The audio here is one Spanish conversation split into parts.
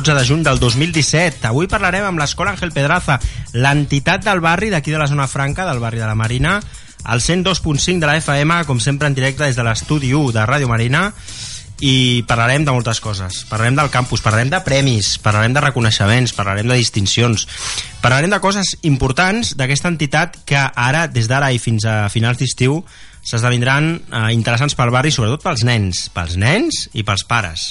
12 de juny del 2017. Avui parlarem amb l'Escola Ángel Pedraza, l'entitat del barri d'aquí de la zona franca, del barri de la Marina, al 102.5 de la FM, com sempre en directe des de l'estudi 1 de Ràdio Marina, i parlarem de moltes coses. Parlarem del campus, parlarem de premis, parlarem de reconeixements, parlarem de distincions, parlarem de coses importants d'aquesta entitat que ara, des d'ara i fins a finals d'estiu, s'esdevindran eh, interessants pel barri, sobretot pels nens, pels nens i pels pares.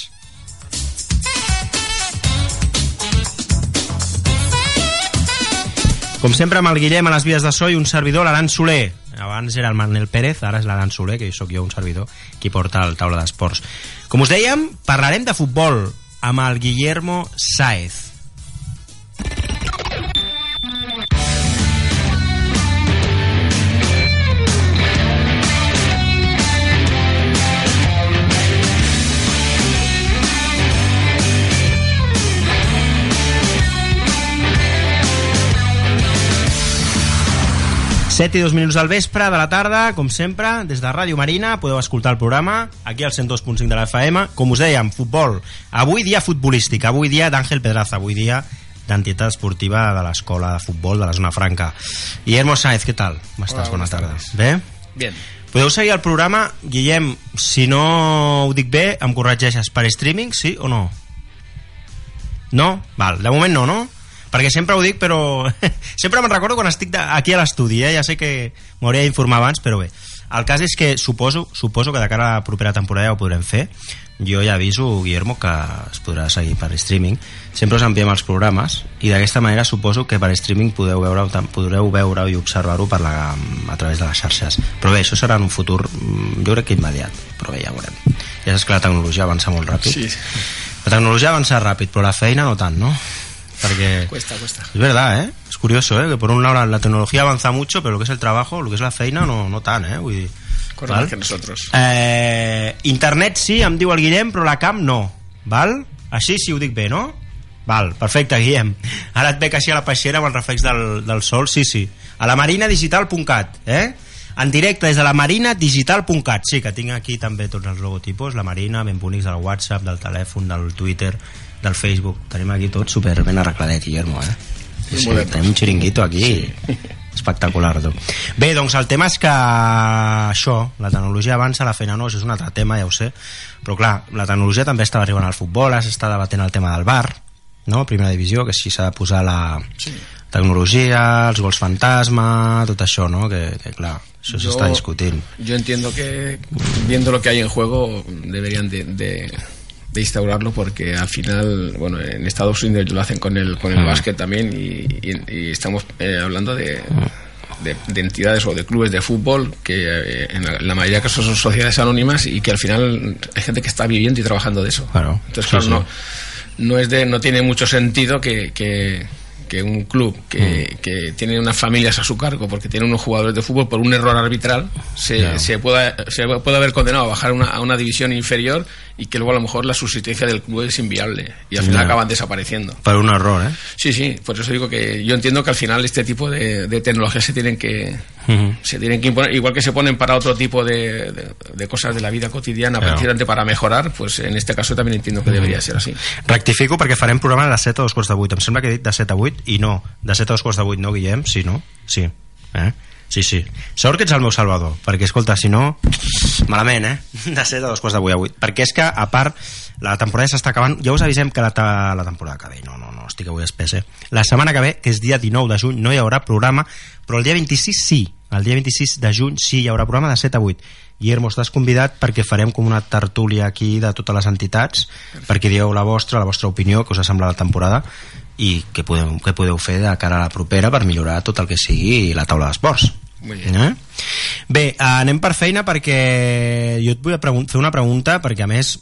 Com sempre amb el Guillem a les vies de so i un servidor, l'Aran Soler. Abans era el Manel Pérez, ara és l'Aran Soler, que sóc jo un servidor, qui porta el taula d'esports. Com us dèiem, parlarem de futbol amb el Guillermo Saez. 7 i 2 minuts del vespre, de la tarda, com sempre, des de Ràdio Marina, podeu escoltar el programa, aquí al 102.5 de la FM. Com us dèiem, futbol. Avui dia futbolístic, avui dia d'Àngel Pedraza, avui dia d'entitat esportiva de l'escola de futbol de la zona franca. Guillermo Sáenz, què tal? Com estàs? Bona tarda. Bé? Bien. Podeu seguir el programa, Guillem, si no ho dic bé, em corregeixes per streaming, sí o no? No? Val, de moment no, no? Perquè sempre ho dic, però sempre me'n recordo quan estic de, aquí a l'estudi, eh? ja sé que m'hauria d'informar abans, però bé. El cas és que suposo, suposo que de cara a la propera temporada ja ho podrem fer. Jo ja aviso, Guillermo, que es podrà seguir per streaming. Sempre us enviem els programes i d'aquesta manera suposo que per streaming podeu veure podreu veure i observar-ho per la, a través de les xarxes. Però bé, això serà en un futur, mm, jo crec que immediat, però bé, ja veurem. Ja saps que la tecnologia avança molt ràpid. Sí. La tecnologia avança ràpid, però la feina no tant, no? Porque cuesta, cuesta. Es verdad, ¿eh? Es curioso, ¿eh? Que por un lado la, tecnología avanza mucho, pero lo que es el trabajo, lo que es la feina, no, no tan, ¿eh? Vull dir, val? que nosotros. Eh, internet sí, em diu el Guillem, però la camp no. Val? Així sí ho dic bé, no? Val, perfecte, Guillem. Ara et veig així a la peixera amb el reflex del, del sol, sí, sí. A la marinadigital.cat, eh? En directe des de la marinadigital.cat. Sí, que tinc aquí també tots els logotipos, la Marina, ben bonics del WhatsApp, del telèfon, del Twitter, del Facebook. Tenim aquí tot super ben arregladet, Guillermo, eh? Sí, sí, tenim un xiringuito aquí sí. espectacular tu. bé, doncs el tema és que això, la tecnologia avança la feina no, això és un altre tema, ja ho sé però clar, la tecnologia també està arribant al futbol s'està debatent el tema del bar no? primera divisió, que si s'ha de posar la sí. tecnologia, els gols fantasma tot això, no? que, que clar eso se está discutiendo yo entiendo que viendo lo que hay en juego deberían de, de de instaurarlo porque al final, bueno, en Estados Unidos lo hacen con el, con el básquet también y, estamos eh, hablando de, de, entidades o de clubes de fútbol que eh, en la, mayoría de casos son sociedades anónimas y que al final hay gente que está viviendo y trabajando de eso. Claro. Entonces, claro, no, no, es de, no tiene mucho sentido que, que que un club que, que, tiene unas familias a su cargo porque tiene unos jugadores de fútbol por un error arbitral se, se, pueda, se puede haber condenado a bajar una, a una división inferior y que luego a lo mejor la subsistencia del club es inviable y al final acaban desapareciendo. Para un error, ¿eh? Sí, sí, por eso digo que yo entiendo que al final este tipo de, de tecnologías se tienen que se tienen que imponer, igual que se ponen para otro tipo de, de, cosas de la vida cotidiana, precisamente para mejorar, pues en este caso también entiendo que debería ser así. Rectifico perquè farem programa de 7 a 2 quarts de 8. Em sembla que he dit de 7 a 8 i no, de 7 a 2 quarts de 8, no, Guillem? Sí, no? Sí. Eh? Sí, sí. Sort que ets el meu salvador, perquè, escolta, si no... Malament, eh? De ser de dos quarts d'avui a vuit. Perquè és que, a part, la temporada s'està acabant... Ja us avisem que la, la temporada que ve... No, no, no, estic avui espès, eh? La setmana que ve, que és dia 19 de juny, no hi haurà programa, però el dia 26 sí. El dia 26 de juny sí hi haurà programa de 7 a 8. Guillermo, estàs convidat perquè farem com una tertúlia aquí de totes les entitats, perquè dieu la vostra, la vostra opinió, que us ha semblat la temporada, i què podeu, què podeu fer de cara a la propera per millorar tot el que sigui la taula d'esports. Eh? Bé, anem per feina perquè jo et vull fer una pregunta perquè a més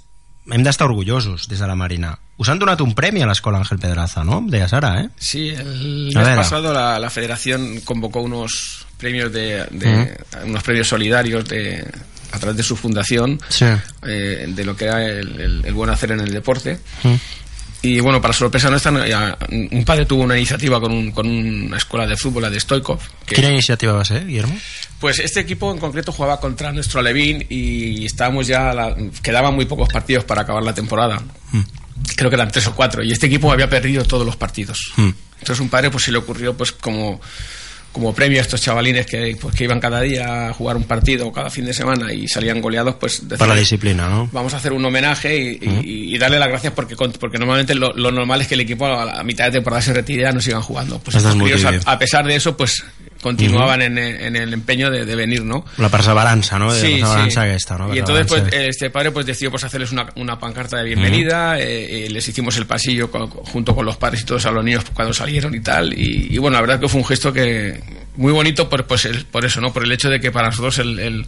hem d'estar orgullosos des de la Marina. Us han donat un premi a l'escola Ángel Pedraza, ¿no? Deies ara, ¿eh? Sí, el mes pasado la, la federación convocó unos premios de, de uh -huh. unos premios solidarios de a través de su fundación sí. eh, de lo que era el, el, el, buen hacer en el deporte uh -huh. Y bueno, para sorpresa nuestra, un padre tuvo una iniciativa con, un, con una escuela de fútbol, la de Stoikov. Que, ¿Qué iniciativa va a ser, Guillermo? Pues este equipo en concreto jugaba contra nuestro Levín y estábamos ya, la, quedaban muy pocos partidos para acabar la temporada. Hmm. creo que eran tres o cuatro, y este equipo había perdido todos los partidos. Mm. Entonces un padre pues se le ocurrió pues como como premio a estos chavalines que, pues, que iban cada día a jugar un partido cada fin de semana y salían goleados, pues Per la disciplina, no? vamos a hacer un homenaje y, y- y darle las gracias porque, porque normalmente lo, lo normal es que el equipo a la mitad de temporada se retire y ya no sigan jugando. Pues estos críos, a, a pesar de eso, pues continuaban en, en el empeño de, de venir, ¿no? La perseverança, no? De Sí, la perseverança sí. aquesta, no? Y entonces pues, este padre pues decidió pues hacerles una, una pancarta de bienvenida, eh, eh, les hicimos el pasillo con- junto con los padres y todos a los niños cuando salieron y tal. Y, y bueno, la verdad que fue un gesto que muy bonito por, pues, el- por eso, ¿no? Por el hecho de que para nosotros el, el,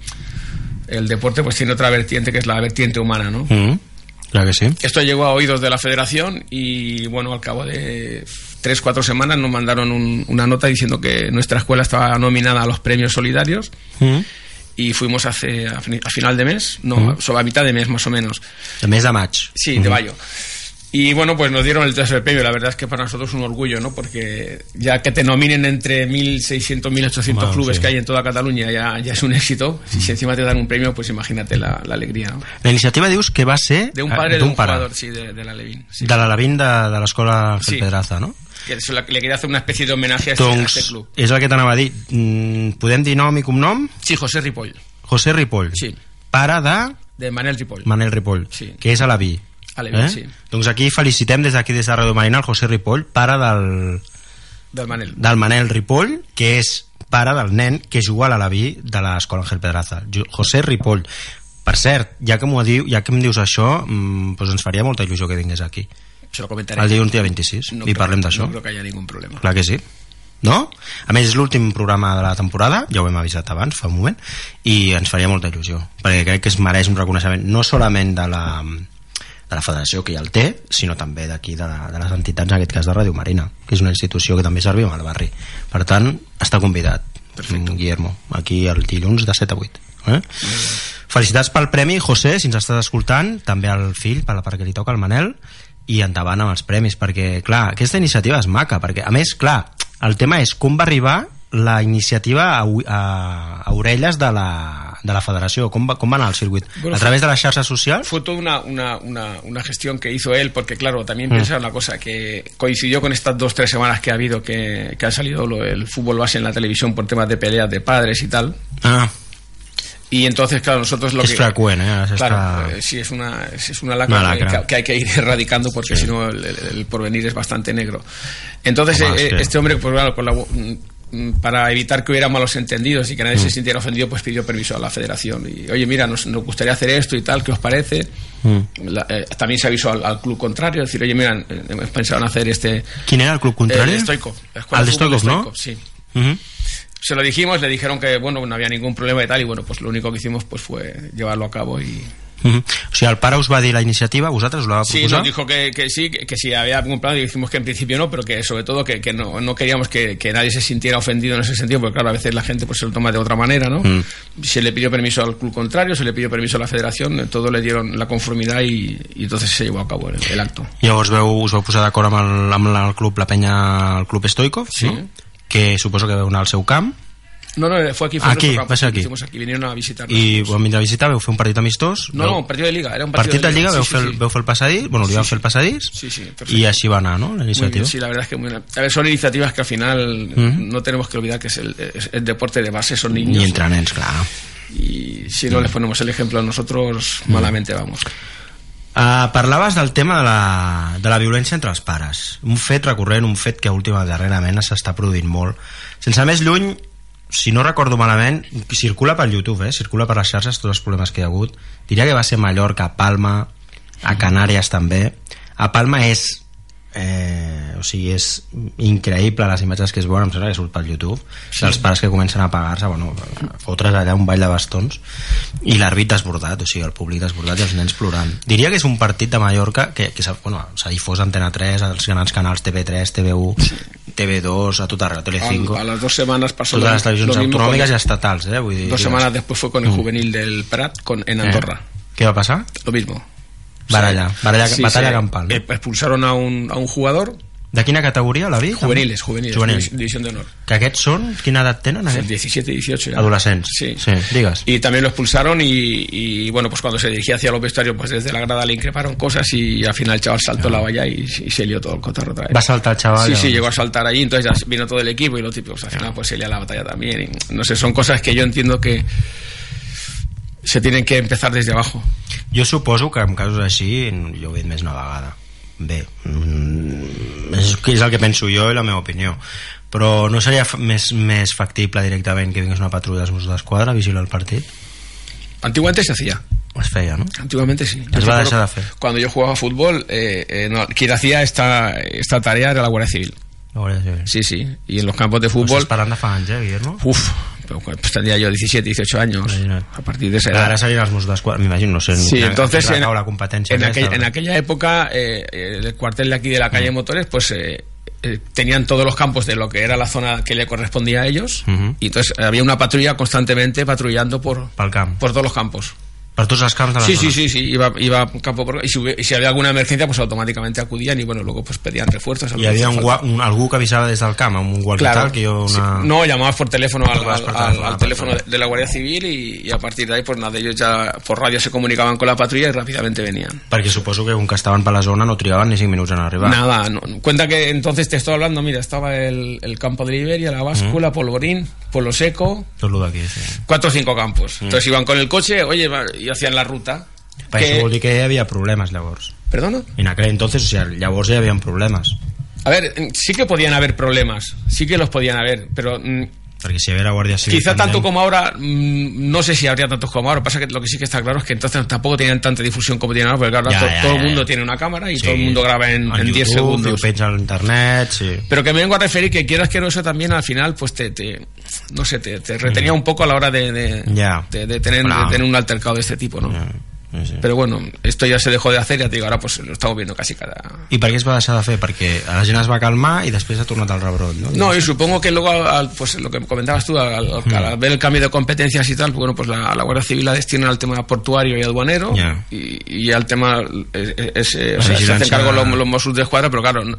el deporte pues tiene otra vertiente que es la vertiente humana, ¿no? Clar que sí. Esto llegó a oídos de la federación y bueno, al cabo de tres, cuatro semanas nos mandaron un- una nota diciendo que nuestra escuela estaba nominada a los premios solidarios Mm. y fuimos hace a, fin- a final de mes, no, sobre a mitad de mes más o menos. De mes de maig. Sí, de mayo. Y bueno, pues nos dieron el tercer premio. La verdad es que para nosotros es un orgullo, ¿no? Porque ya que te nominen entre 1.600, 1.800 Bueno, clubes sí. que hay en toda Cataluña ya, ya es un éxito. Si encima te dan un premio, pues imagínate la, la alegría, ¿no? La iniciativa dius que va ser... De un eh, padre de un pare. jugador, sí, de, de la Levin. Sí. De l'Alavín de, de l'escola Sí. Pedraza, no? Que se la- le quería hacer una especie de homenaje a este, a este club. és el que t'anava a dir. Mm, podem dir nom i cognom? Sí, José Ripoll, José Ripoll. Sí. Pare de de Manel Ripoll. Manel Ripoll, Sí. que és a l'Aví. A l'Aví, sí. Doncs aquí felicitem des d'aquí, des de Radio Marina, el José Ripoll, pare del, Del Manel. del Manel Ripoll, que és pare del nen que juga a l'Alaví de l'escola Ángel Pedraza. Jo- José Ripoll. Per cert, ja que, m'ho diu, ja que em dius això, mm, doncs ens faria molta il·lusió que vingués aquí. Se lo comentaré. El dilluns dia 26, No i creo- parlem d'això. No creo que haya ningún problema. Clar que sí. No? A més, és l'últim programa de la temporada, ja ho hem avisat abans, fa un moment, i ens faria molta il·lusió, perquè crec que es mereix un reconeixement no solament de la, de la federació que ja el té, sinó també d'aquí, de, de les entitats, en aquest cas de Ràdio Marina, que és una institució que també serviu al barri. Per tant, està convidat, Perfecte. Guillermo, aquí el dilluns de 7 a 8. Eh? Felicitats pel premi, José, si ens estàs escoltant, també al fill, per la perquè li toca el Manel, i endavant amb els premis, perquè, clar, aquesta iniciativa és maca, perquè, a més, clar, el tema és com va arribar la iniciativa a, a, a orelles de la, de la federació, com va, com va anar el circuit? Bueno, a través de les xarxes socials? Fue toda una, una, una, una gestión que hizo él, porque claro, también Mm. piensa una cosa, que coincidió con estas dos, tres semanas que ha habido, que, que ha salido lo- el fútbol base en la televisión por temas de peleas de padres y tal. Ah, Y entonces, claro, nosotros lo és que... eh? S'està- Claro, eh, sí, es una, es es una lacra, Una lacra. Que, que hay que ir erradicando porque Sí. si no el, el- porvenir es bastante negro. Entonces, Home, eh, es que- este hombre, pues claro, con la- para evitar que hubiera malos entendidos y que nadie Mm. se sintiera ofendido, pues pidió permiso a la federación. Y, oye, mira, nos, nos gustaría hacer esto y tal, ¿qué os parece? Mm. La- eh, también se avisó al, al club contrario, decir, oye, mira, eh, hemos pensado en hacer este... Quin era el club contrari? El Stoikov. la escuela El de de fútbol Stoikov, no? sí. Se lo dijimos, le dijeron que bueno no había ningún problema y tal, y bueno, pues lo único que hicimos pues fue llevarlo a cabo y, Mhm. O sigui, el pare us va dir la iniciativa, vosaltres la va Sí, proposar? nos dijo que, que sí, que, que sí había algún plan y dijimos que en principio no, pero que sobre todo que, que no, no queríamos que, que nadie se sintiera ofendido en ese sentido, porque claro, a veces la gente pues se lo toma de otra manera, ¿no? Mm. Se le pidió permiso al club contrario, se le pidió permiso a la federación, todo le dieron la conformidad y, y entonces se llevó a cabo el, el acto. Llavors veu, us vau posar d'acord amb, el, amb el club, la penya, el club Stoikov, Sí. no? que suposo que veu anar al seu camp, No, no, fue aquí, fue Aquí, va ser aquí. hicimos aquí, vinieron a visitarnos. i quan vindre a visitar veu fer un partit amistós, No, veu, no, un partido de liga, era un partido partit de Lliga, sí, veu, sí, fer, el- sí. veu fer el passadís, bueno, li Sí, van fer el passadís, Sí, sí, perfecto. i així va anar, no?, la Muy iniciativa. bien, sí, la verdad es que muy bien. A ver, son iniciativas que al final Ujú. no tenemos que olvidar que es el, es el deporte de base, son niños. entre nens, clar. Y si no les ponemos el ejemplo a nosotros, malamente vamos. Uh, parlaves del tema de la, de la violència entre els pares un fet recurrent, un fet que última darrerament s'està produint molt sense més lluny, si no recordo malament circula per YouTube, eh? circula per les xarxes tots els problemes que hi ha hagut diria que va ser Mallorca, Palma a Canàries també a Palma és eh, o sigui, és increïble les imatges que es veuen, em sembla que surt pel YouTube sí. dels pares que comencen a pagar-se bueno, a fotre's allà un ball de bastons i l'àrbit desbordat, o sigui, el públic desbordat i els nens plorant. Diria que és un partit de Mallorca que, que s'ha bueno, difós a Antena 3, als grans canals TV3, TV1, TV2, a tot arreu, Telecinco, A, a las dos semanas pasó totes les televisions autonòmiques i estatals, eh? Vull dir, Dos semanas después fue con el juvenil del Prat con, en Andorra. Eh? Què va passar? Lo mismo. Baralla, baralla, Sí, batalla se- campal. ¿no? eh, Expulsaron a un, a un jugador De quina categoria, la vi? Juveniles, juveniles, Juvenils. división de honor. Que aquests són? Quina edat tenen? Aquests? 17 18 ya. Adolescents. Sí. sí digues. Y también lo expulsaron y, y, bueno, pues cuando se dirigía hacia los vestuarios, pues desde la grada le increparon cosas y al final el chaval saltó la valla y, y se lió todo el cotarro otra vez. Va saltar el chaval. Sí, sí, no? llegó a saltar allí, entonces ya vino todo el equipo y lo típico, pues al final pues se lía la batalla también. y, no sé, son cosas que yo entiendo que se tienen que empezar desde abajo. Jo suposo que en casos així jo ho he dit més una vegada bé mm, és, és el que penso jo i la meva opinió però no seria més, més factible directament que vingués una patrulla dels Mossos d'Esquadra a vigilar el partit? Antiguamente se hacía. Es feia, no? Antiguamente sí. Es Yo va a de hacer. Cuando yo jugaba fútbol, eh, eh, no, quien hacía esta, esta tarea era la Guardia Civil. La Guàrdia Civil. Sí, sí. Y en los campos de Pues fútbol, esperant de fa anys, eh, Guillermo? uff, pues tendría yo 17, 18 años. A partir de esa Ara edad. serien els Mossos d'Esquadra, m'imagino, no sé Sí, quina- entonces en, la competència en, aquella, en época eh, el cuartel de aquí de la calle Motores pues eh, eh, tenían todos los campos de lo que era la zona que le correspondía a ellos y entonces había una patrulla constantemente patrullando por, por todos los campos. Per tots els camps de la Sí, zona sí, sí, sí, iba, iba campo por y si, y si había alguna emergencia pues automáticamente acudían y bueno, luego pues pedían refuerzos. hi havia un, un, algú que avisava des del camp amb un walkie-talkie que jo Sí. una... No, llamabas por teléfono al, al- teléfono al de, de la Guardia Civil y, y a partir de ahí, pues nada, ellos ya por radio se comunicaban con la patrulla y rápidamente venían. perquè suposo que un que estaven per la zona no trigaven ni 5 minuts en arribar Nada, no, cuenta que entonces te estoy hablando, mira, estaba el, el campo de Liberia, la báscula, Polvorín, Polo Seco, tot el d'aquí sí. cuatro o cinco campos. Mm. Entonces iban con el coche, oye, y hacían la ruta. per Que- això vol dir que hi havia problemes llavors ¿Perdona? en aquell entonces, o sigui, llavors hi havia problemes A ver, sí que podían haber problemas, sí que los podían haber, pero mm, perquè si hi havia Guàrdia Civil Quizá tanto como ahora, mm, no sé si habría tantos como ahora. Pasa que lo que sí que está claro es que entonces tampoco tenían tanta difusión como tienen ahora, porque claro, Ya, to- ya, todo ya, el mundo tiene una cámara y sí, todo el mundo graba en, en 10 YouTube, segundos. i ho penja a l'internet sí. Pero que me vengo a referir que quieras que no eso también al final, pues te, te- no sé, te, te retenía un poco a la hora de, de, de- de tener, Claro. de tener un altercado de este tipo, ¿no? Sí, bueno, esto ya se dejó de hacer, ya te digo, ahora pues lo estamos viendo casi cada... I per què es va deixar de fer? Perquè la gent es va calmar i després ha tornat al rebrot, no? No, y supongo que luego, al- pues lo que comentabas tú, al, al- al ver el cambio de competencias y tal, bueno, pues la, la Guardia Civil la destina al tema portuario y aduanero y, y al tema, es, es- eh, o sea, se hacen cargo los, los Mossos de Escuadra, pero claro, no-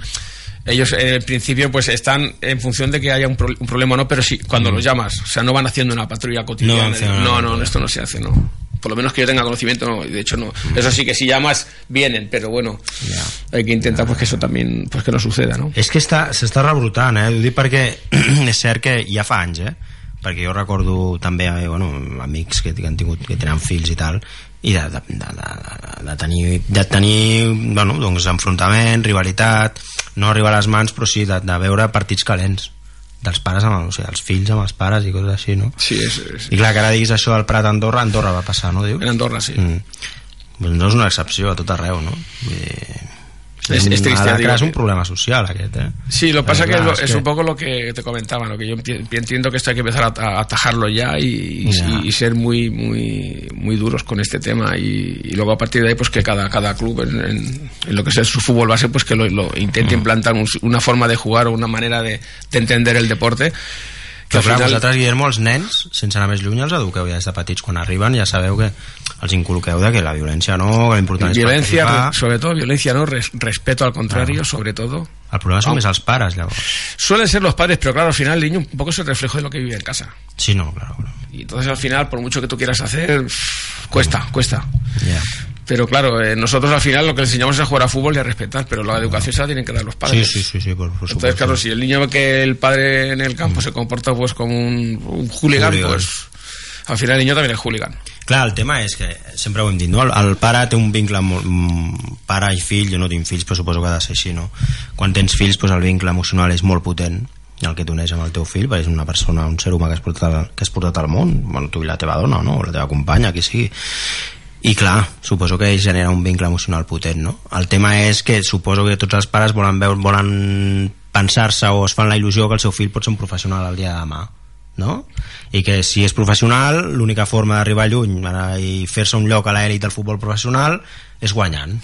ellos eh, en principio pues están en función de que haya un, pro- un problema o no, pero sí, cuando los llamas, o sea, no van haciendo una patrulla cotidiana. No, no, no, patrulla. esto no se hace, no. Por lo menos que yo tenga conocimiento, no, de hecho no. Eso sí que si llamas, vienen, pero bueno, Ya. hay que intentar pues que eso también, pues que no suceda, ¿no? És que està- s'està rebrotant, eh? Ho dic perquè és cert que ja fa anys, eh? Perquè jo recordo també, eh, bueno, amics que, que han tingut, que tenen fills i tal, i de, de, de, de, de tenir, de tenir bueno, doncs, enfrontament, rivalitat, no arribar a les mans, però sí de, de veure partits calents dels pares amb, o sigui, els fills amb els pares i coses així, no? Sí, es, es- I clar, que ara diguis això del Prat Andorra, Andorra va passar, no, dius? en Andorra, sí. Mm. Pues no és una excepció a tot arreu, no? Vull dir, És- és triste, a la digo cara és un problema social aquest, eh? Sí, lo que pasa que es, que- un poco lo que te comentaba, lo que yo entiendo que esto hay que empezar a, atajarlo ya y, ser muy muy muy duros con este tema y, y luego a partir de ahí pues que cada cada club en, en- en lo que sea su fútbol base pues que lo, lo intente implantar un- una forma de jugar o una manera de, de entender el deporte que Però al final vosaltres, Guillermo, els nens, sense anar més lluny, els eduqueu ja des de petits. Quan arriben ja sabeu que els inculqueu de que la violència no, que l'important és violencia participar. sobre todo violencia no Res- respeto al contrario sobre todo El problema són Ah. més els pares, llavors. suelen ser los padres pero claro al final el niño un poco es el reflejo de lo que vive en casa Sí, no, claro. claro. y entonces al final por mucho que tú quieras hacer cuesta cuesta Ja. Pero claro, eh, nosotros al final lo que enseñamos es a jugar a fútbol y a respetar, pero la educación se la tienen que dar los Sí, padres. sí, sí, sí, por, por Entonces, supuesto. claro, si el niño ve que el padre en el campo se comporta pues como un, un hooligan, Hooligan. pues al final el niño también es hooligan. Clar, el tema és que sempre ho hem dit, no? El, el pare té un vincle molt, mm, pare i fill, jo no tinc fills però suposo que ha de ser així, no? Quan tens fills doncs el vincle emocional és molt potent el que t'uneix amb el teu fill, perquè és una persona, un ser humà que has portat, que has portat al món, bueno, tu i la teva dona, no? o la teva companya, qui sigui. I clar, suposo que genera un vincle emocional potent, no? El tema és que suposo que tots els pares volen veure, volen pensar-se o es fan la il·lusió que el seu fill pot ser un professional el dia de demà no? i que si és professional l'única forma d'arribar lluny i fer-se un lloc a l'èlit del futbol professional és guanyant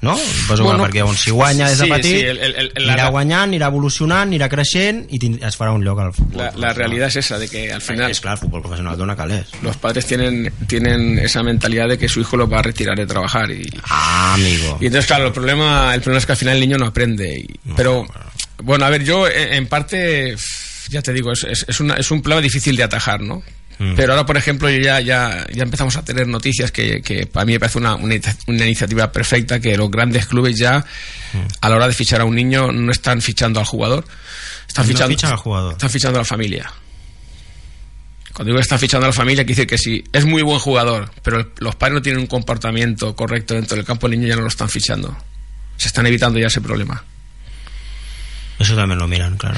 no? Suposo Bueno, que perquè on s'hi guanya des de sí, petit sí, el- el- el- la- anirà guanyant, anirà evolucionant, anirà creixent i es farà un lloc al futbol. La, realidad es esa, de que al final És clar, el futbol professional dona calés. los padres tienen, tienen esa mentalidad de que su hijo lo va a retirar de trabajar y, Ah, amigo. y entonces claro el problema el problema es que al final el niño no aprende y- pero bueno a ver yo en, en parte ya te digo es, es, es una- es un problema difícil de atajar no Mm. pero ahora por ejemplo ya ya ya empezamos a tener noticias que, que para mí me parece una, una, una iniciativa perfecta que los grandes clubes ya Mm. a la hora de fichar a un niño no están fichando al jugador están No fichando fichan al jugador. están fichando a la familia cuando digo que están fichando a la familia, quiere decir que si es muy buen jugador, pero el- los padres no tienen un comportamiento correcto dentro del campo, el niño ya no lo están fichando. Se están evitando ya ese problema. Eso también lo miran, claro.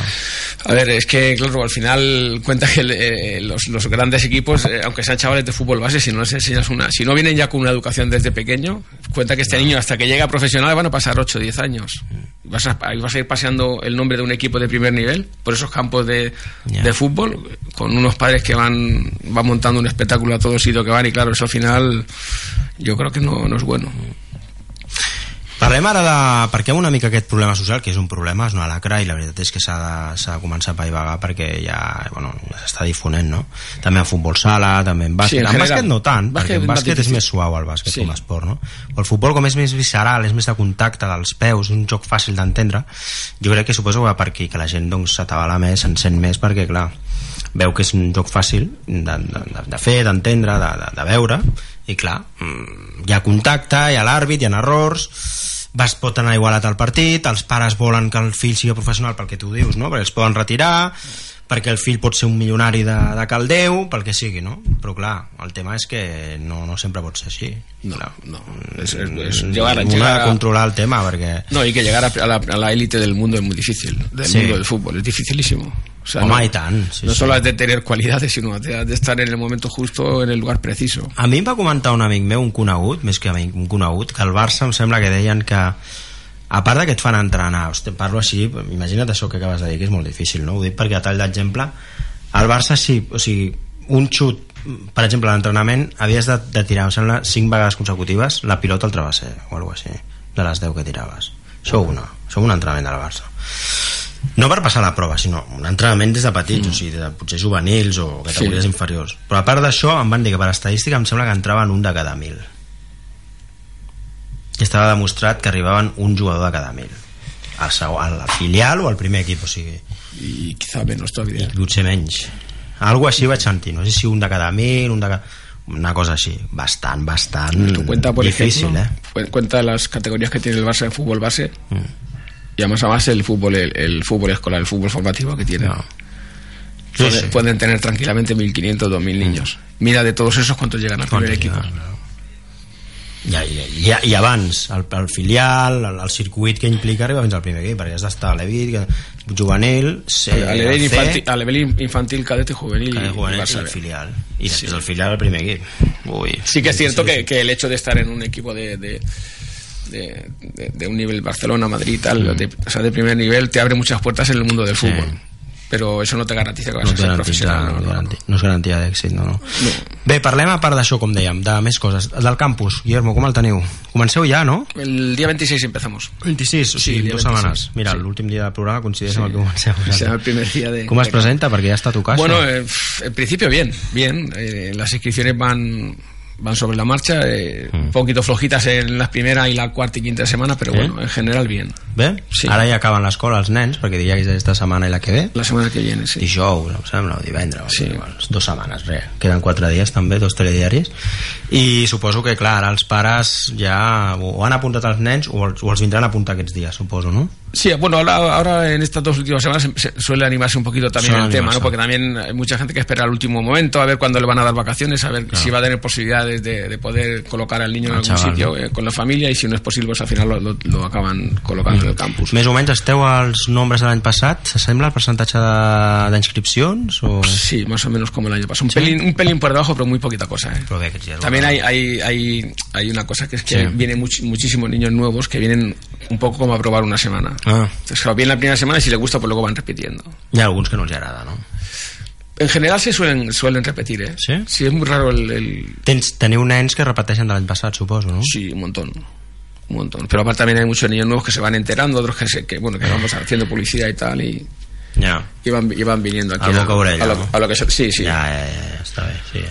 A ver, es que, claro, al final cuenta que eh, los, los grandes equipos, eh, aunque sean chavales de fútbol base, si no les enseñas una, si no vienen ya con una educación desde pequeño, cuenta que este niño hasta que llega a profesional van a pasar 8 o 10 años. Vas a, vas a ir paseando el nombre de un equipo de primer nivel por esos campos de, de fútbol, con unos padres que van, van montando un espectáculo a todo sitio que van, y claro, eso al final yo creo que no, no es bueno. Parlem ara de per què una mica aquest problema social, que és un problema, és una lacra, i la veritat és que s'ha de, de començar a paivagar perquè ja, bueno, ja s'està difonent, no? També en futbol sala, també en bàsquet. Sí, en en, bàsquet no tant, Bàsquet perquè en és més bàsquet és difícil. més suau el bàsquet Sí. com a esport, no? Però el futbol com és més visceral, és més de contacte dels peus, un joc fàcil d'entendre, jo crec que suposo que va per aquí, que la gent doncs s'atabala més, se'n sent més, perquè clar, veu que és un joc fàcil de, de, de, fer, d'entendre, de, de, de veure, i clar, mm, hi ha contacte, hi ha l'àrbit, hi ha errors, vas, pot anar igualat al partit, els pares volen que el fill sigui professional pel que tu dius, no? perquè els poden retirar, perquè el fill pot ser un milionari de, de caldeu, pel que sigui, no? Però clar, el tema és que no, no sempre pot ser així. No, clar. no. Es, es- es llegar, a- llegar a- controlar el tema, perquè... No, y que llegar a, a la, a la élite del mundo es muy difícil, del Sí. mundo del fútbol, es dificilísimo. O sea, Home, no, i tant, sí, no sí. solo has de tener cualidades, sino de, de estar en el momento justo, en el lugar preciso. A mi em va comentar un amic meu, un conegut, més que amic, un conegut, que el Barça em sembla que deien que a part de que et fan entrenar, hosti, parlo així, imagina't això que acabes de dir, que és molt difícil, no? Ho dic perquè a tall d'exemple, al Barça sí, o sigui, un xut, per exemple, a l'entrenament havies de, de tirar, em sembla, 5 vegades consecutives la pilota al travesser, o alguna així, de les 10 que tiraves. Això una, això un entrenament del Barça. No per passar la prova, sinó un entrenament des de petits, mm. o sigui, de potser juvenils o categories Sí. inferiors. Però a part d'això, em van dir que per estadística em sembla que entraven un de cada mil. Que estava demostrat que arribaven un jugador de cada mil. Al, segon, al filial o al primer equip, o sigui, Y quizá menos todavía. potser menys. Algo així vaig sentir, no sé si un de cada mil, un de cada... Una cosa així, bastant, bastant Tu cuenta, por difícil, ejemplo, eh? cu- cuenta las categorías que tiene el Barça de fútbol base y además a base el fútbol, el, el fútbol escolar, el fútbol formativo que tiene. No. Pueden, sí. pueden tener tranquilamente 1.500, 2.000 niños. Mira de todos esos cuántos llegan al primer no? I, i, i, i abans, el, el filial, el, el circuit que implica arribar fins al primer equip, perquè has d'estar a l'Evit, juvenil, C, a nivel C, infantil, a nivel infantil, cadete, juvenil cada y juvenil Barça és el filial. I després Sí. el filial al primer equip. Ui, Sí que es cierto que, que el hecho de estar en un equipo de, de, de, de- de un nivel Barcelona, Madrid, tal, de, o sea, de primer nivel, te abre muchas puertas en el mundo del Sí. fútbol. Pero eso no te garantiza que vas no, a ser profesional. no, No, no, garanti, no és garantia d'èxit no, no. No. bé, parlem a part d'això com dèiem, de més coses del campus, Guillermo, com el teniu? comenceu ja, no? El día 26 empezamos. 26, o Sí, sigui, dia dues 26, setmanes mira, sí. l'últim dia del programa coincideix Sí. amb el que comenceu O sea, el primer día de... com es presenta? perquè ja està a tu casa Bueno, eh, en principio bien, bien. Eh, las inscripciones van van sobre la marcha, eh, Mm. un poquito flojitas en la primera y la cuarta y quinta semana, pero ¿Eh? bueno, en general bien. bé? Sí. ara ja acaben l'escola els nens perquè diria que és esta setmana i la que ve La semana que viene, sí. dijous, em sembla, o divendres Sí. igual, dues setmanes, res queden quatre dies també, dos telediaris i suposo que clar, els pares ja o han apuntat els nens o els, o els vindran a apuntar aquests dies, suposo, no? Sí, bueno, ahora, ahora en estas dos últimas semanas se- suele animarse un poquito también Suele el tema, animarse. ¿no? Porque también hay mucha gente que espera al último momento a ver cuándo le van a dar vacaciones, a ver si va a tener posibilidades de, de poder colocar al niño en Al algún chaval, sitio ¿no? eh, con la familia y si no es posible, pues al final lo, lo- lo acaban colocando en el campus. Més o menys esteu als nombres de l'any passat? S'assembla el percentatge d'inscripcions? O... Sí, más o menos como el año pasado. Un, ¿Sí? pelín, un pelín por debajo, pero muy poquita cosa. ¿eh? Bé, También hay, hay, hay, hay una cosa que es que Sí. vienen much- muchísimos niños nuevos que vienen un poco como a probar una semana. Ah, Entonces, claro, vienen la primera semana y si les gusta, pues luego van repitiendo. hi ha alguns que no els agrada, no? En general se suelen, suelen repetir, ¿eh? ¿Sí? Sí, es muy raro el... el- Tens, teniu nens que repeteixen de l'any passat, suposo, no? Sí, un montón. un montón. Pero aparte también hay muchos niños nuevos que se van enterando, otros que, se, que bueno, que vamos haciendo publicidad y tal, y, Ja. y van, y van viniendo aquí a, boca orella, a, lo, no? a lo que se- sí, sí. Ja, ja, ja, ja, està bé, sí.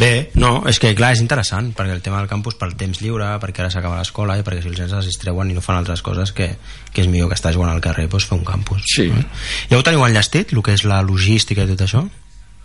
Bé, no, és que clar, és interessant, perquè el tema del campus pel temps lliure, perquè ara s'acaba l'escola i perquè si els nens es distreuen i no fan altres coses que, que és millor que estar jugant al carrer, doncs fer un campus. Sí. Eh? Ja ho teniu enllestit, el que és la logística i tot això?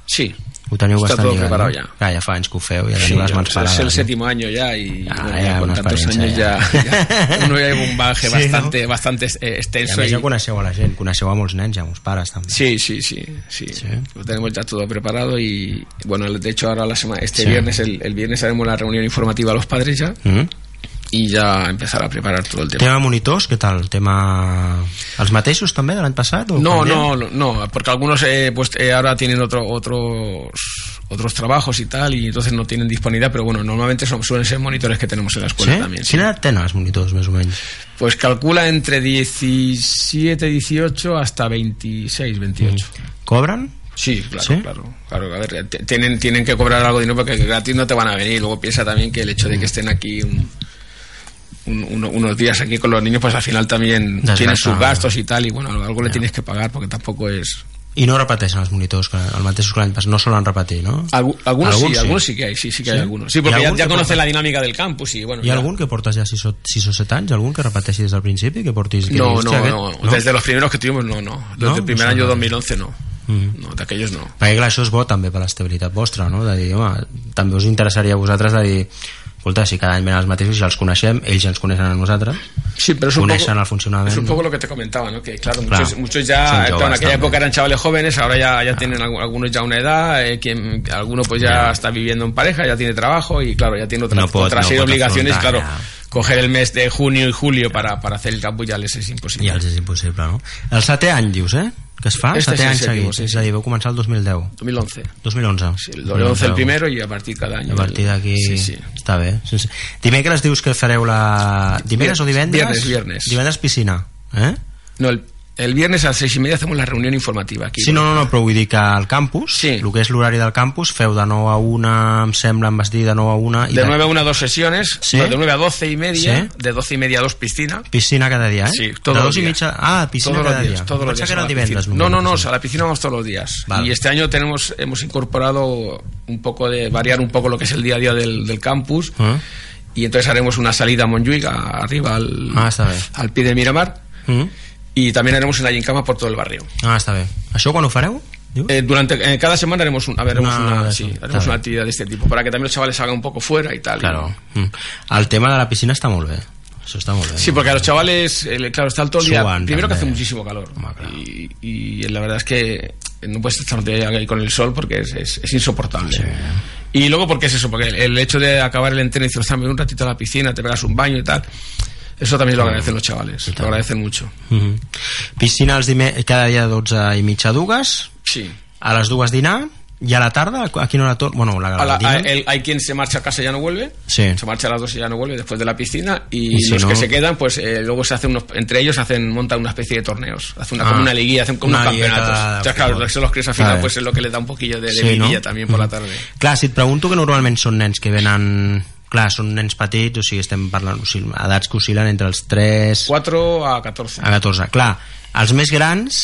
Sí. Ho teniu Està bastant lligat, preparado no? ja. Clar, ja fa anys que ho feu, ja Sí, teniu les ya, mans es parades. el séptimo año ya y Ah, bueno, ya, ya con tantos años ya. ya, ya uno ya lleva un bagaje Sí, bastante, ¿no? bastante eh, I a extenso. més y- ja coneixeu a la gent, coneixeu a molts nens i a molts pares també. Sí, sí, sí, sí, Sí. Lo tenemos ya todo preparado y bueno, de hecho ahora la semana, este Sí. viernes, el, el viernes haremos la reunión informativa a los padres ya Mm? Y ya empezar a preparar todo el tema. Tema monitors, què tal? Tema... Els mateixos també de l'any passat? O No, canvien? no, no, porque algunos eh, pues eh, ahora tienen otro, otros otros trabajos y tal y entonces no tienen disponibilidad, pero bueno, normalmente son, suelen ser monitores que tenemos en la Sí? escuela también. sí. Quina edat tenen els monitors, més o menys? Pues calcula entre 17, 18 hasta 26, 28. Cobren? Sí, claro, ¿Sí? claro, claro. A ver, tienen, tienen que cobrar algo de dinero porque gratis no te van a venir. Luego piensa también que el hecho de que estén aquí un- un- uno- unos días aquí con los niños, pues al final también Desgasta. tienen sus gastos y tal. Y bueno, algo, le tienes que pagar porque tampoco es. I no repeteixen els monitors, que el mateix que l'any passat, no solen repetir, no? Algu- algunos, Algun sí, algunos sí que hay, sí, sí que hay ¿Sí? algunos. Sí, ¿Y porque ya, algún ya que conocen porta- la dinámica del campus y bueno. Hi ha algun que portes ja 6 o, 6 o 7 anys? Algun que repeteixi des del principi? Que portis... Que No, no, "Hòstia, no, aquest-" Desde los primeros que tuvimos, no, no. Desde No? el primer No año saben. 2011, no. Mm. No, de aquellos no. Perquè clar, això és bo també per l'estabilitat vostra, no? De dir, home, també us interessaria a vosaltres de dir, escolta, si cada any venen els mateixos i els coneixem, ells ens coneixen a nosaltres, Sí, pero es un, coneixen poco, el funcionament. es un no? poco lo que te comentaba, ¿no? Que claro, Claro. muchos, muchos ya, claro, en aquella también. época eran chavales jóvenes, ahora ya, ya tienen algu- algunos ya una edad, eh, quien, alguno pues ya está viviendo en pareja, ya tiene trabajo y claro, ya tiene otra, No pot- otra no obligaciones, claro, ja. coger el mes de junio y julio para, para hacer el campo ya les es imposible. I els és impossible, no? El setè any, dius, eh? Que es fa? Este setè any sèptimo, seguits. sí, és a dir, vau començar el 2010. 2011. 2011. Sí, el 2011 el primero y a partir cada año. A partir d'aquí... Sí, sí. Està bé. Sí, sí. Dimecres dius que fareu la... Dimecres o divendres? Viernes, viernes. Divendres piscina, eh? No, el, el viernes a las seis y media hacemos la reunión informativa aquí. Sí, no, no, no, però vull dir que al campus, Sí. el que és l'horari del campus, feu de 9 a 1, em sembla, em vas dir, de 9 a 1... I De 9 a 1 dos sesiones, Sí. no, de 9 a 12 y media, Sí. de 12 y media a 2 piscina. Piscina cada dia, eh? Sí, todos de los i días. mitja... Ah, piscina todos cada los días, dia. todos los días. era divendres. No, no, no, a la piscina vamos todos los días. Vale. Y este año tenemos, hemos incorporado un poco de, variar un poco lo que es el día a día del, del campus. Ah. Y entonces haremos una salida a Montjuic, arriba al, Ah, al pie de Miramar. Mm? Y también haremos una gincama por todo el barrio. Ah, està bé. Això quan ho fareu? Eh, durante eh, cada semana haremos, un, a ver, haremos, Una una, de sí, eso, haremos claro. una actividad de este tipo para que también los chavales salgan un poco fuera y tal. Claro. Mm. El tema de la piscina està molt bé. Això està molt bé. Sí, porque a los chavales, eh, claro, están todo el día. Suban primero que hace también. muchísimo calor. Home, claro. Y, y la verdad es que no puedes estar el ahí con el sol porque es, es- es insoportable. Y luego, porque es eso? Porque el, el hecho de acabar el entreno y decir, "Ostras, me voy un ratito a la piscina, te pegas un baño y tal. Eso también lo agradecen los chavales. Lo agradecen mucho. Mm Piscina els dime... cada dia de 12 i mitja a dues, Sí. a les dues dinar, i a la tarda, a quina hora torna? Bueno, la, A la- el dinar? a- el- hay quien se marcha a casa y ya no vuelve. Sí. Se marcha a las dos y ya no vuelve después de la piscina. Y, Y si los no- que se quedan, pues eh, luego se hacen unos, entre ellos hacen, montan una especie de torneos. Hacen una, Ah. como una liguilla, hacen como unos campeonatos. de Entonces, claro, fútbol. eso los críos al final, pues es lo que le da un poquillo de, de Sí, no? también por la tarde. Clar, si et pregunto que normalment són nens que venen... Clar, són nens petits, o sigui, estem parlant o sigui, edats que oscil·len entre els 3 4 a 14. a 14. Clar, els més grans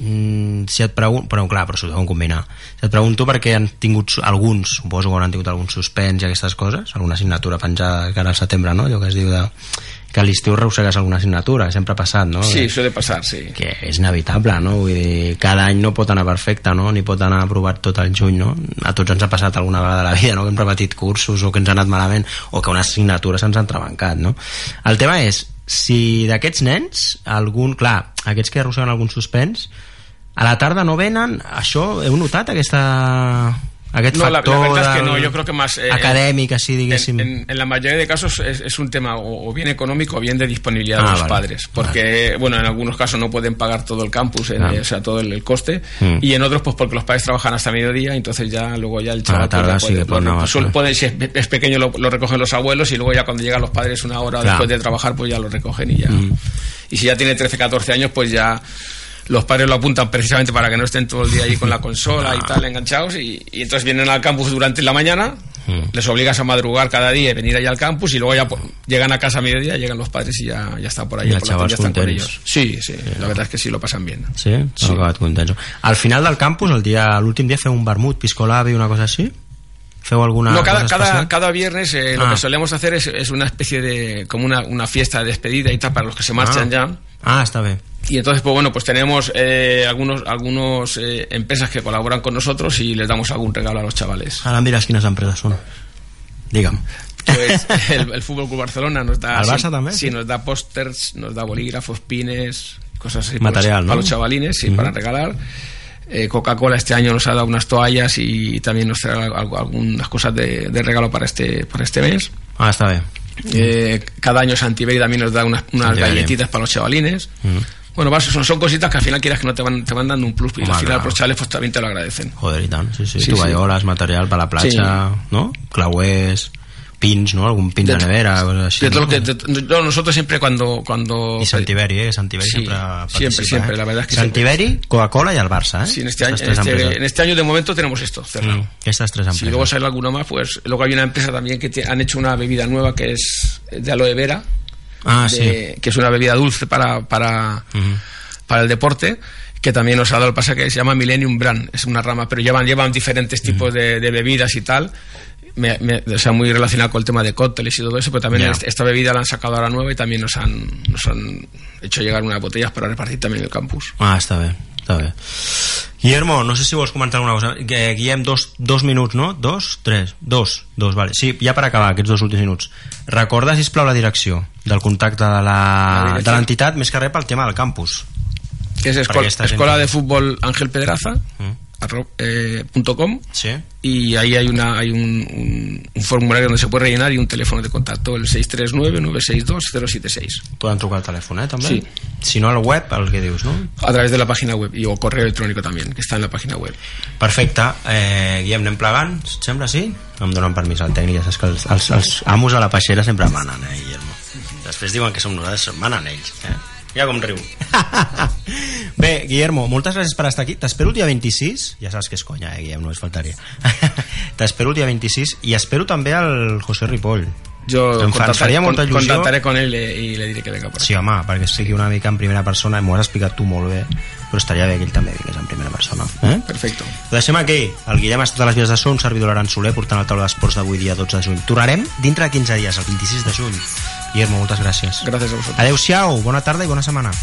mm, si et pregunto però clar, però s'ho deuen combinar si et pregunto perquè han tingut alguns suposo que hauran tingut algun suspens i aquestes coses alguna assignatura penjada que ara al setembre no? allò que es diu de que a l'estiu arrossegues alguna assignatura sempre ha passat no? Sí, suele pasar, sí. que és inevitable, no? Vull dir, cada any no pot anar perfecte, no? Ni pot anar aprovat tot el juny, no? A tots ens ha passat alguna vegada a la vida, no? Que hem repetit cursos o que ens ha anat malament o que unes assignatures ens han trebancat, no? El tema és, si d'aquests nens, algun, clar, aquests que arrosseguen algun suspens, a la tarda no venen, això heu notat aquesta aquest No, la, la factor verdad es que no, yo creo que más... eh, acadèmic, així, diguéssim. En, en- en la mayoría de casos es, es un tema o, o bien económico o bien de disponibilidad Ah, de los vale. padres. Porque, bueno, en algunos casos no pueden pagar todo el campus, Claro. o sea, todo el, el coste. Mm. Y en otros, pues porque los padres trabajan hasta mediodía, entonces ya luego ya el chaval... la ya sí puede- más, ¿no? puede- si es, es pequeño lo, lo recogen los abuelos y luego ya cuando llegan los padres una hora Claro. después de trabajar, pues ya lo recogen y ya... Mm. Y si ya tiene 13, 14 años, pues ya los padres lo apuntan precisamente para que no estén todo el día ahí con la consola y tal enganchados y, y entonces vienen al campus durante la mañana Mm. Les obligas a madrugar cada día y venir allá al campus y luego ya llegan a casa a mediodía, llegan los padres y ya, ya está por ahí. Y por la ya están con ellos. Sí, sí, la verdad es que sí lo pasan bien. Sí, sí. Al final del campus, el día, último día fue un vermut, piscolave y una cosa así? ¿Fue alguna no, cada, cada, cada, viernes eh, lo que ah. solemos hacer es, es, una especie de como una, una, fiesta de despedida y tal para los que se marchan ah. ya. Ah, está bien. Y entonces, pues bueno, pues tenemos eh, algunos, algunos eh, empresas que colaboran con nosotros y les damos algún regalo a los chavales. Ahora miras quiénes empresas son. Dígame. Pues el, el Fútbol Club Barcelona nos da. ¿Al Barça también? Sí, nos da pósters, nos da bolígrafos, pines, cosas así. Material, para los, chavalines, sí, para regalar. Eh, Coca-Cola este año nos ha dado unas toallas y también nos trae algunas cosas de, regalo para este, para este mes. Ah, está bien. Eh, cada año Santiberi también nos da unas, unas galletitas para los chavalines. Bueno, son, son cositas que al final quieras que no te van, te van dando un plus y al final los chavales pues también te lo agradecen. Joder, y tal, sí, sí. sí Tovallolas, material para la plancha, ¿no? Claués pins, ¿no? Algún pin de nevera, cosas así. nosotros siempre cuando, cuando... Y Santiberi, ¿eh? Santiberi sí, siempre Siempre, siempre, ¿eh? la verdad es que Santiberi, Coca-Cola y al Barça, ¿eh? Sí, en este, año, en este, en, este, año de momento tenemos esto, cerrado. Mm, estas tres empresas. Si luego sale alguno más, pues luego hay una empresa también que han hecho una bebida nueva que es de aloe vera. Ah, sí. Que es una bebida dulce para, para, para el deporte que también nos ha dado el pasaje que se llama Millennium Brand, es una rama, pero llevan, llevan diferentes tipos de, de, bebidas y tal, me, o sea, muy relacionado con el tema de cócteles y todo eso, pero también esta bebida la han sacado ahora nueva y también nos han, nos han hecho llegar unas botellas para repartir también en el campus. Ah, està bé, està bé. Guillermo, no sé si vols comentar alguna cosa. Guillem, dos, dos minuts, no? Dos? Tres? Dos? Dos, vale. Sí, ja per acabar aquests dos últims minuts. Recorda, sisplau, la direcció del contacte de l'entitat, més que res pel tema del campus. Que és Escola, escola de Futbol Ángel Pedraza, mm eh, .com ¿Sí? y ahí hay una hay un, un, formulario donde se puede rellenar y un teléfono de contacto el 639-962-076 Pueden trucar el teléfono, eh, també? Sí. Si no al web, el que dius, no? A través de la página web i o correo electrónico también, que está en la página web Perfecte, eh, Guillem, anem plegant sembla, sí? Em donen permís al tècnic, ja saps que els, els, els amos a la peixera sempre manen, eh, Guillermo? Després diuen que som nosaltres, manen ells, eh? Ja com riu. Bé, Guillermo, moltes gràcies per estar aquí. T'espero el dia 26. Ja saps que és conya, eh, Guillem, només faltaria. T'espero el dia 26 i espero també al José Ripoll. Jo em faria molta il·lusió. contactaré con él i le diré que venga por Sí, home, perquè sigui una mica en primera persona, m'ho has explicat tu molt bé, però estaria bé que ell també vingués en primera persona. Eh? Perfecto. Ho deixem aquí. El Guillem ha estat a les vies de so, un servidor Aran Soler, portant el taula d'esports d'avui dia 12 de juny. Tornarem dintre de 15 dies, el 26 de juny. Guillermo, moltes gràcies. Gràcies a vosaltres. Adéu-siau, bona tarda i bona setmana.